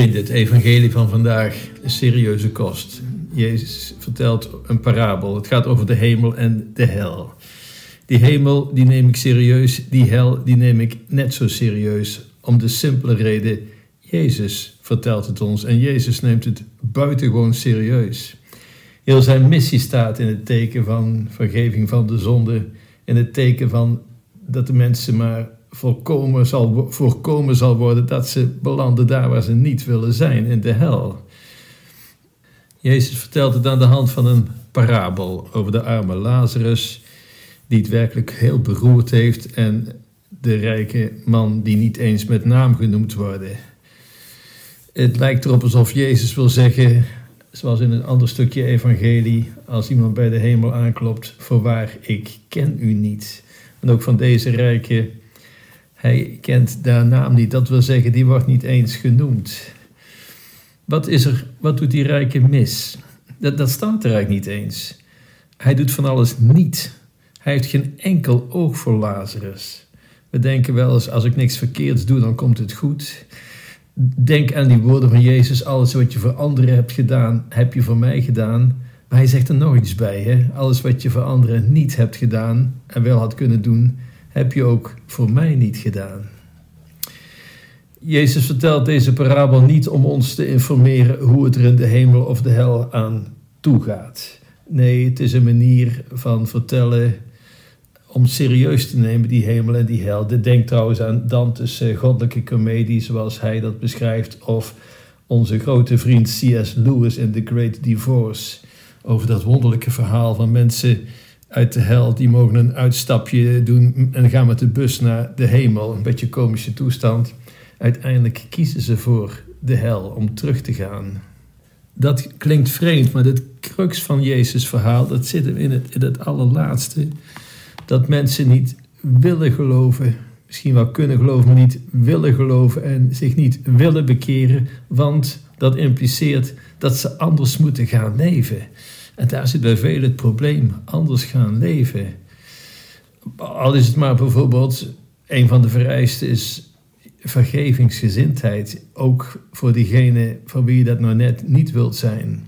Vrienden, het evangelie van vandaag is serieuze kost. Jezus vertelt een parabel. Het gaat over de hemel en de hel. Die hemel, die neem ik serieus. Die hel, die neem ik net zo serieus. Om de simpele reden, Jezus vertelt het ons. En Jezus neemt het buitengewoon serieus. Heel zijn missie staat in het teken van vergeving van de zonde. In het teken van dat de mensen maar voorkomen zal, voorkomen zal worden dat ze belanden daar waar ze niet willen zijn, in de hel. Jezus vertelt het aan de hand van een parabel over de arme Lazarus, die het werkelijk heel beroerd heeft, en de rijke man die niet eens met naam genoemd wordt. Het lijkt erop alsof Jezus wil zeggen, zoals in een ander stukje evangelie, als iemand bij de hemel aanklopt, voorwaar, ik ken u niet. En ook van deze rijke hij kent daar naam niet. Dat wil zeggen, die wordt niet eens genoemd. Wat, is er, wat doet die rijke mis? Dat, dat staat er eigenlijk niet eens. Hij doet van alles niet. Hij heeft geen enkel oog voor Lazarus. We denken wel eens, als ik niks verkeerds doe, dan komt het goed. Denk aan die woorden van Jezus, alles wat je voor anderen hebt gedaan, heb je voor mij gedaan. Maar hij zegt er nog iets bij, hè? alles wat je voor anderen niet hebt gedaan en wel had kunnen doen, heb je ook voor mij niet gedaan. Jezus vertelt deze parabel niet om ons te informeren hoe het er in de hemel of de hel aan toe gaat. Nee, het is een manier van vertellen om serieus te nemen die hemel en die hel. Dit denkt trouwens aan Dante's eh, goddelijke komedie zoals hij dat beschrijft of onze grote vriend C.S. Lewis in The Great Divorce over dat wonderlijke verhaal van mensen uit de hel, die mogen een uitstapje doen en gaan met de bus naar de hemel. Een beetje komische toestand. Uiteindelijk kiezen ze voor de hel om terug te gaan. Dat klinkt vreemd, maar het crux van Jezus' verhaal, dat zit hem in het, in het allerlaatste. Dat mensen niet willen geloven, misschien wel kunnen geloven, maar niet willen geloven en zich niet willen bekeren, want dat impliceert dat ze anders moeten gaan leven. En daar zit bij velen het probleem, anders gaan leven. Al is het maar bijvoorbeeld, een van de vereisten is vergevingsgezindheid, ook voor diegene van wie je dat nou net niet wilt zijn.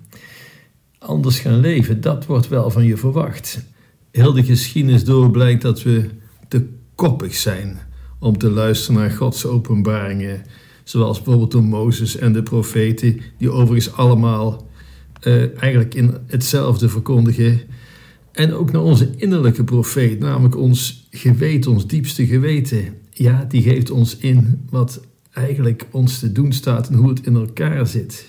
Anders gaan leven, dat wordt wel van je verwacht. Heel de geschiedenis door blijkt dat we te koppig zijn om te luisteren naar Gods openbaringen, zoals bijvoorbeeld door Mozes en de profeten, die overigens allemaal uh, eigenlijk in hetzelfde verkondigen. En ook naar onze innerlijke profeet, namelijk ons geweten, ons diepste geweten. Ja, die geeft ons in wat eigenlijk ons te doen staat en hoe het in elkaar zit.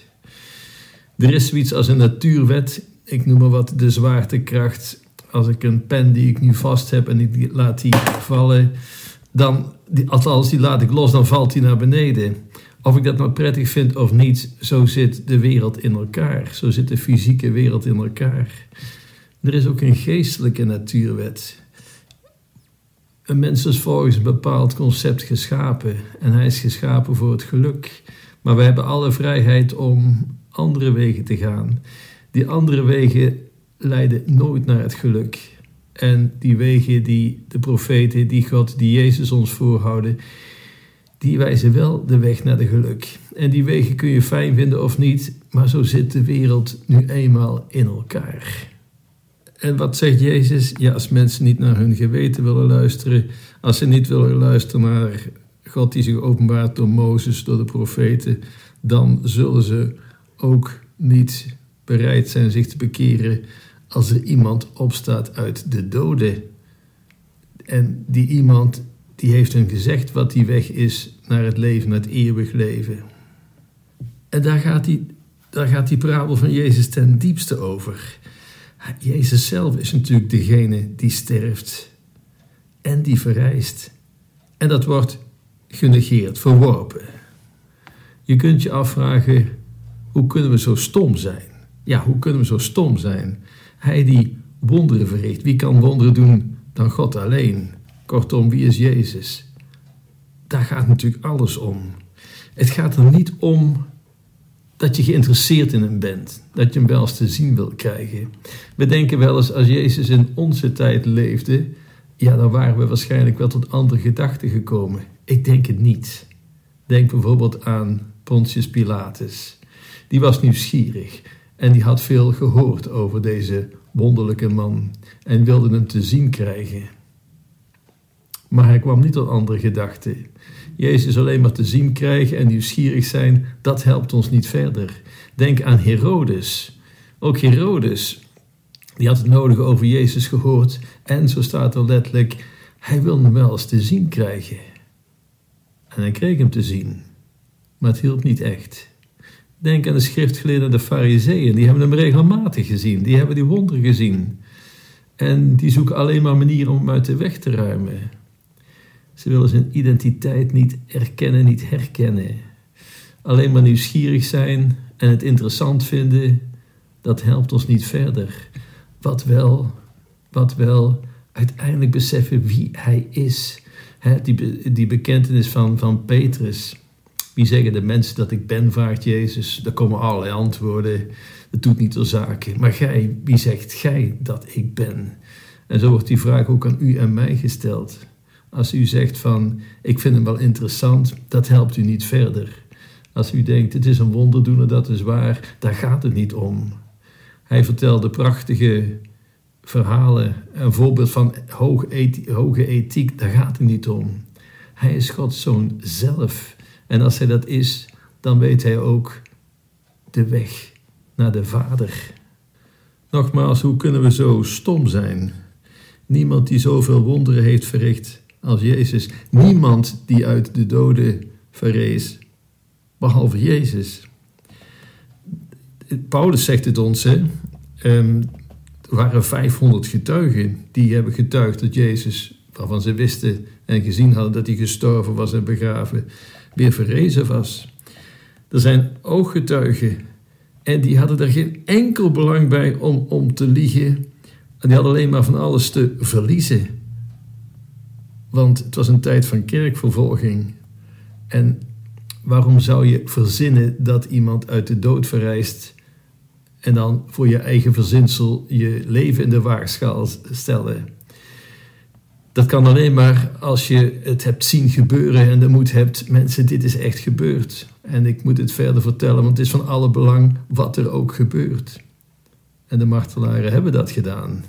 Er is zoiets als een natuurwet, ik noem maar wat de zwaartekracht. Als ik een pen die ik nu vast heb en ik laat die vallen, dan, althans die laat ik los, dan valt die naar beneden. Of ik dat nou prettig vind of niet, zo zit de wereld in elkaar. Zo zit de fysieke wereld in elkaar. Er is ook een geestelijke natuurwet. Een mens is volgens een bepaald concept geschapen en hij is geschapen voor het geluk. Maar we hebben alle vrijheid om andere wegen te gaan. Die andere wegen leiden nooit naar het geluk. En die wegen die de profeten, die God, die Jezus ons voorhouden, die wijzen wel de weg naar de geluk. En die wegen kun je fijn vinden of niet, maar zo zit de wereld nu eenmaal in elkaar. En wat zegt Jezus? Ja, als mensen niet naar hun geweten willen luisteren, als ze niet willen luisteren naar God die zich openbaart door Mozes, door de profeten, dan zullen ze ook niet bereid zijn zich te bekeren als er iemand opstaat uit de doden. En die iemand die heeft hen gezegd wat die weg is naar het leven, naar het eeuwig leven. En daar gaat die, daar gaat die parabel van Jezus ten diepste over. Jezus zelf is natuurlijk degene die sterft en die verrijst. En dat wordt genegeerd, verworpen. Je kunt je afvragen, hoe kunnen we zo stom zijn? Ja, hoe kunnen we zo stom zijn? Hij die wonderen verricht, wie kan wonderen doen dan God alleen? Kortom, wie is Jezus? Daar gaat natuurlijk alles om. Het gaat er niet om dat je geïnteresseerd in hem bent, dat je hem wel eens te zien wil krijgen. We denken wel eens, als Jezus in onze tijd leefde, ja, dan waren we waarschijnlijk wel tot andere gedachten gekomen. Ik denk het niet. Denk bijvoorbeeld aan Pontius Pilatus. Die was nieuwsgierig en die had veel gehoord over deze wonderlijke man en wilde hem te zien krijgen. Maar hij kwam niet tot andere gedachten. Jezus alleen maar te zien krijgen en nieuwsgierig zijn, dat helpt ons niet verder. Denk aan Herodes. Ook Herodes, die had het nodige over Jezus gehoord en zo staat er letterlijk, hij wilde hem wel eens te zien krijgen. En hij kreeg hem te zien, maar het hielp niet echt. Denk aan de schriftgeleerden de fariseeën, die hebben hem regelmatig gezien, die hebben die wonderen gezien. En die zoeken alleen maar manieren om hem uit de weg te ruimen. Ze willen zijn identiteit niet erkennen, niet herkennen. Alleen maar nieuwsgierig zijn en het interessant vinden, dat helpt ons niet verder. Wat wel, wat wel, uiteindelijk beseffen wie hij is. die, die bekentenis van, van Petrus. Wie zeggen de mensen dat ik ben, vraagt Jezus. Daar komen allerlei antwoorden. Dat doet niet ter zake. Maar gij, wie zegt gij dat ik ben? En zo wordt die vraag ook aan u en mij gesteld. Als u zegt van, ik vind hem wel interessant, dat helpt u niet verder. Als u denkt, het is een wonderdoener, dat is waar, daar gaat het niet om. Hij vertelde prachtige verhalen, een voorbeeld van hoge ethiek, hoge ethiek, daar gaat het niet om. Hij is Gods zoon zelf. En als hij dat is, dan weet hij ook de weg naar de Vader. Nogmaals, hoe kunnen we zo stom zijn? Niemand die zoveel wonderen heeft verricht als Jezus. Niemand die uit de doden verrees, behalve Jezus. Paulus zegt het ons, hè. Um, er waren 500 getuigen die hebben getuigd dat Jezus, waarvan ze wisten en gezien hadden dat hij gestorven was en begraven, weer verrezen was. Er zijn ooggetuigen en die hadden er geen enkel belang bij om, om te liegen. En die hadden alleen maar van alles te verliezen. Want het was een tijd van kerkvervolging. En waarom zou je verzinnen dat iemand uit de dood verrijst en dan voor je eigen verzinsel je leven in de waagschaal stellen? Dat kan alleen maar als je het hebt zien gebeuren en de moed hebt, mensen, dit is echt gebeurd. En ik moet het verder vertellen, want het is van alle belang wat er ook gebeurt. En de martelaren hebben dat gedaan.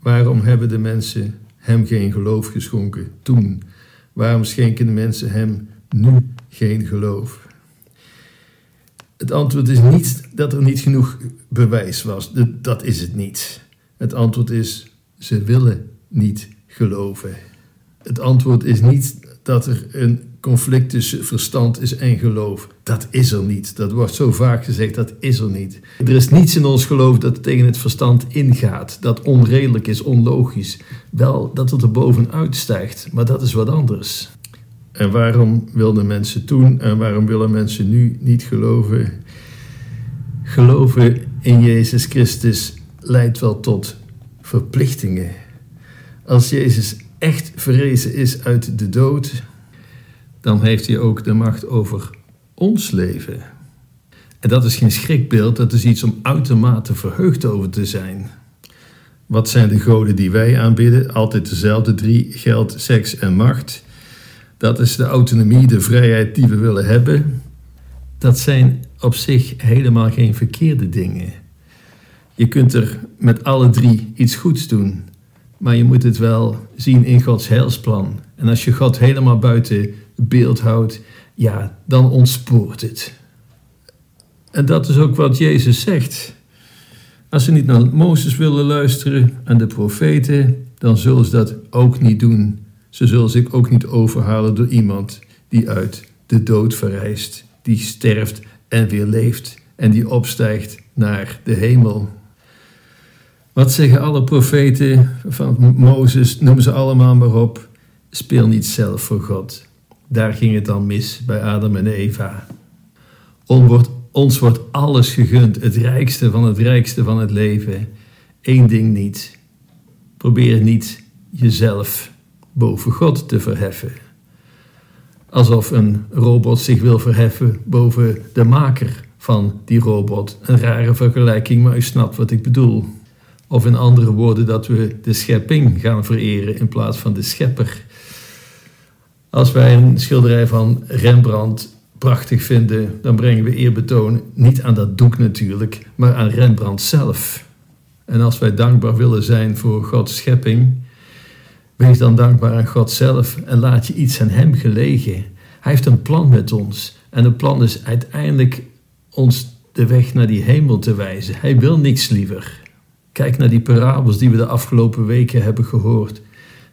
Waarom hebben de mensen hem geen geloof geschonken toen? Waarom schenken de mensen hem nu geen geloof? Het antwoord is niet dat er niet genoeg bewijs was. Dat is het niet. Het antwoord is: ze willen niet geloven. Het antwoord is niet dat er een conflict tussen verstand is en geloof. Dat is er niet. Dat wordt zo vaak gezegd, dat is er niet. Er is niets in ons geloof dat tegen het verstand ingaat, dat onredelijk is, onlogisch. Wel dat het er bovenuit stijgt, maar dat is wat anders. En waarom wilden mensen toen en waarom willen mensen nu niet geloven? Geloven in Jezus Christus leidt wel tot verplichtingen. Als Jezus echt verrezen is uit de dood, dan heeft hij ook de macht over ons leven. En dat is geen schrikbeeld, dat is iets om uitermate verheugd over te zijn. Wat zijn de goden die wij aanbidden? Altijd dezelfde drie: geld, seks en macht. Dat is de autonomie, de vrijheid die we willen hebben. Dat zijn op zich helemaal geen verkeerde dingen. Je kunt er met alle drie iets goeds doen, maar je moet het wel zien in Gods heilsplan. En als je God helemaal buiten beeld houdt, ja, dan ontspoort het. En dat is ook wat Jezus zegt. Als ze niet naar Mozes willen luisteren en de profeten, dan zullen ze dat ook niet doen. Ze zullen zich ook niet overhalen door iemand die uit de dood verrijst, die sterft en weer leeft en die opstijgt naar de hemel. Wat zeggen alle profeten van Mozes, noem ze allemaal maar op, speel niet zelf voor God. Daar ging het dan mis bij Adam en Eva. Ons wordt, ons wordt alles gegund, het rijkste van het rijkste van het leven. Eén ding niet. Probeer niet jezelf boven God te verheffen. Alsof een robot zich wil verheffen boven de maker van die robot. Een rare vergelijking, maar u snapt wat ik bedoel. Of in andere woorden, dat we de schepping gaan vereren in plaats van de schepper. Als wij een schilderij van Rembrandt prachtig vinden, dan brengen we eerbetoon niet aan dat doek natuurlijk, maar aan Rembrandt zelf. En als wij dankbaar willen zijn voor Gods schepping, wees dan dankbaar aan God zelf en laat je iets aan Hem gelegen. Hij heeft een plan met ons en het plan is uiteindelijk ons de weg naar die hemel te wijzen. Hij wil niks liever. Kijk naar die parabels die we de afgelopen weken hebben gehoord.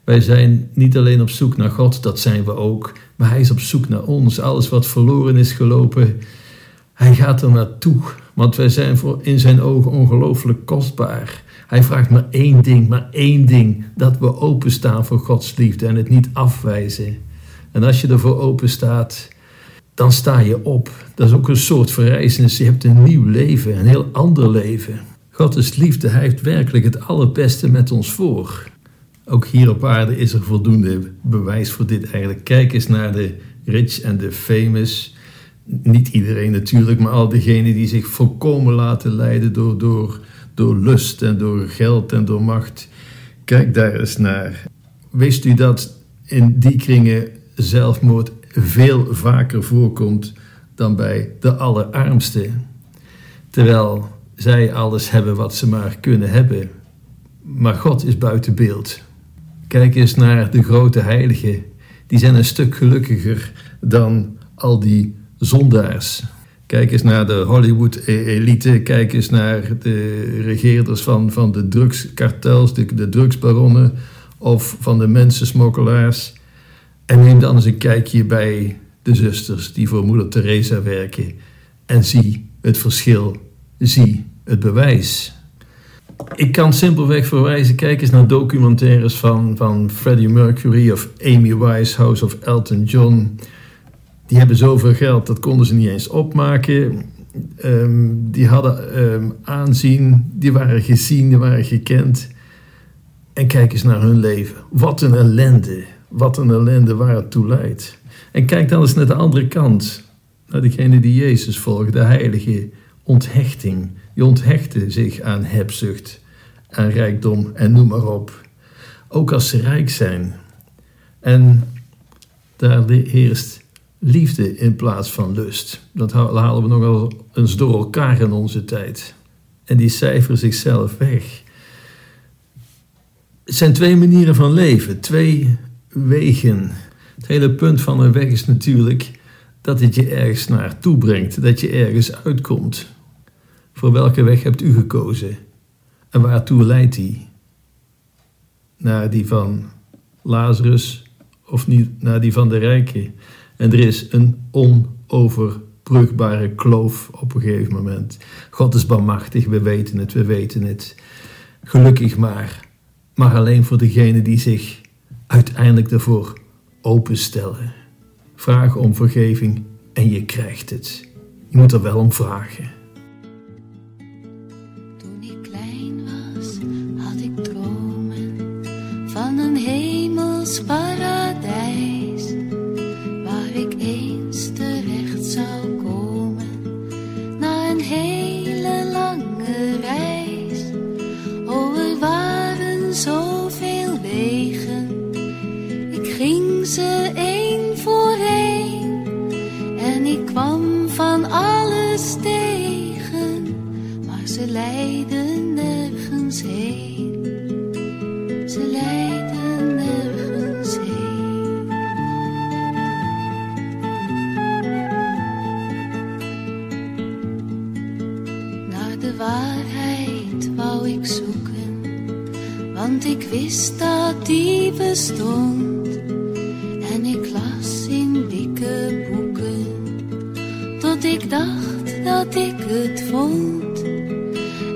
Wij zijn niet alleen op zoek naar God, dat zijn we ook, maar Hij is op zoek naar ons. Alles wat verloren is gelopen, Hij gaat er naartoe, want wij zijn voor in Zijn ogen ongelooflijk kostbaar. Hij vraagt maar één ding, maar één ding: dat we openstaan voor Gods liefde en het niet afwijzen. En als je ervoor open staat, dan sta je op. Dat is ook een soort verrijzenis. Je hebt een nieuw leven, een heel ander leven. God is liefde, Hij heeft werkelijk het allerbeste met ons voor. Ook hier op aarde is er voldoende bewijs voor dit eigenlijk. Kijk eens naar de rich en de famous. Niet iedereen natuurlijk, maar al diegenen die zich volkomen laten leiden door, door, door lust en door geld en door macht. Kijk daar eens naar. Wist u dat in die kringen zelfmoord veel vaker voorkomt dan bij de allerarmste? Terwijl zij alles hebben wat ze maar kunnen hebben. Maar God is buiten beeld. Kijk eens naar de grote heiligen. Die zijn een stuk gelukkiger dan al die zondaars. Kijk eens naar de Hollywood-elite. Kijk eens naar de regeerders van, van de drugskartels, de, de drugsbaronnen of van de mensensmokkelaars. En neem dan eens een kijkje bij de zusters die voor moeder Teresa werken. En zie het verschil. Zie het bewijs. Ik kan simpelweg verwijzen, kijk eens naar documentaires van, van Freddie Mercury of Amy Winehouse of Elton John. Die hebben zoveel geld, dat konden ze niet eens opmaken. Ehm, die hadden um, aanzien, die waren gezien, die waren gekend. En kijk eens naar hun leven. Wat een ellende, wat een ellende waar het toe leidt. En kijk dan eens naar de andere kant, naar degene die Jezus volgt, de heilige onthechting. Die onthechten zich aan hebzucht, aan rijkdom en noem maar op. Ook als ze rijk zijn. En daar heerst liefde in plaats van lust. Dat halen we nogal eens door elkaar in onze tijd. En die cijferen zichzelf weg. Het zijn twee manieren van leven, twee wegen. Het hele punt van een weg is natuurlijk dat het je ergens naartoe brengt, dat je ergens uitkomt. Voor welke weg hebt u gekozen? En waartoe leidt die? Naar die van Lazarus of niet naar die van de rijke? En er is een onoverbrugbare kloof op een gegeven moment. God is barmachtig, we weten het, we weten het. Gelukkig maar, maar alleen voor degenen die zich uiteindelijk ervoor openstellen. Vraag om vergeving en je krijgt het. Je moet er wel om vragen. Wist dat die bestond. En ik las in dikke boeken, tot ik dacht dat ik het vond.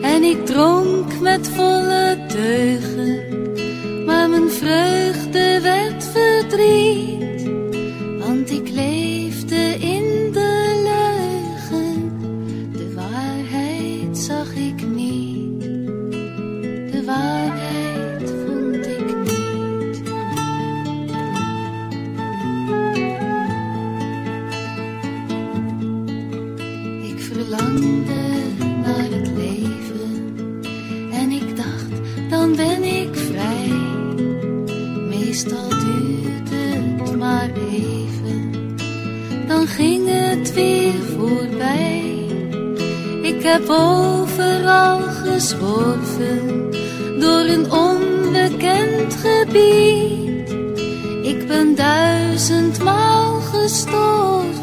En ik dronk met volle teugen, maar mijn vreugde werd verdriet, want ik leefde heb overal gezworven door een onbekend gebied. Ik ben duizendmaal gestorven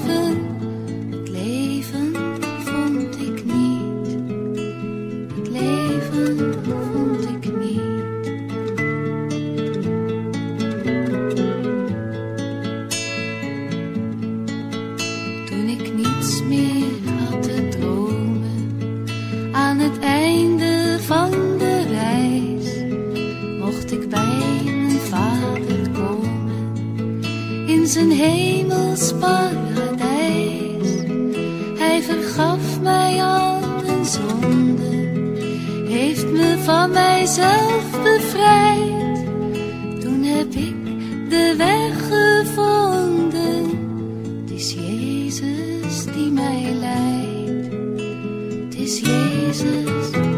van mijzelf bevrijd. Toen heb ik de weg gevonden. Het is Jezus die mij leidt. Het is Jezus.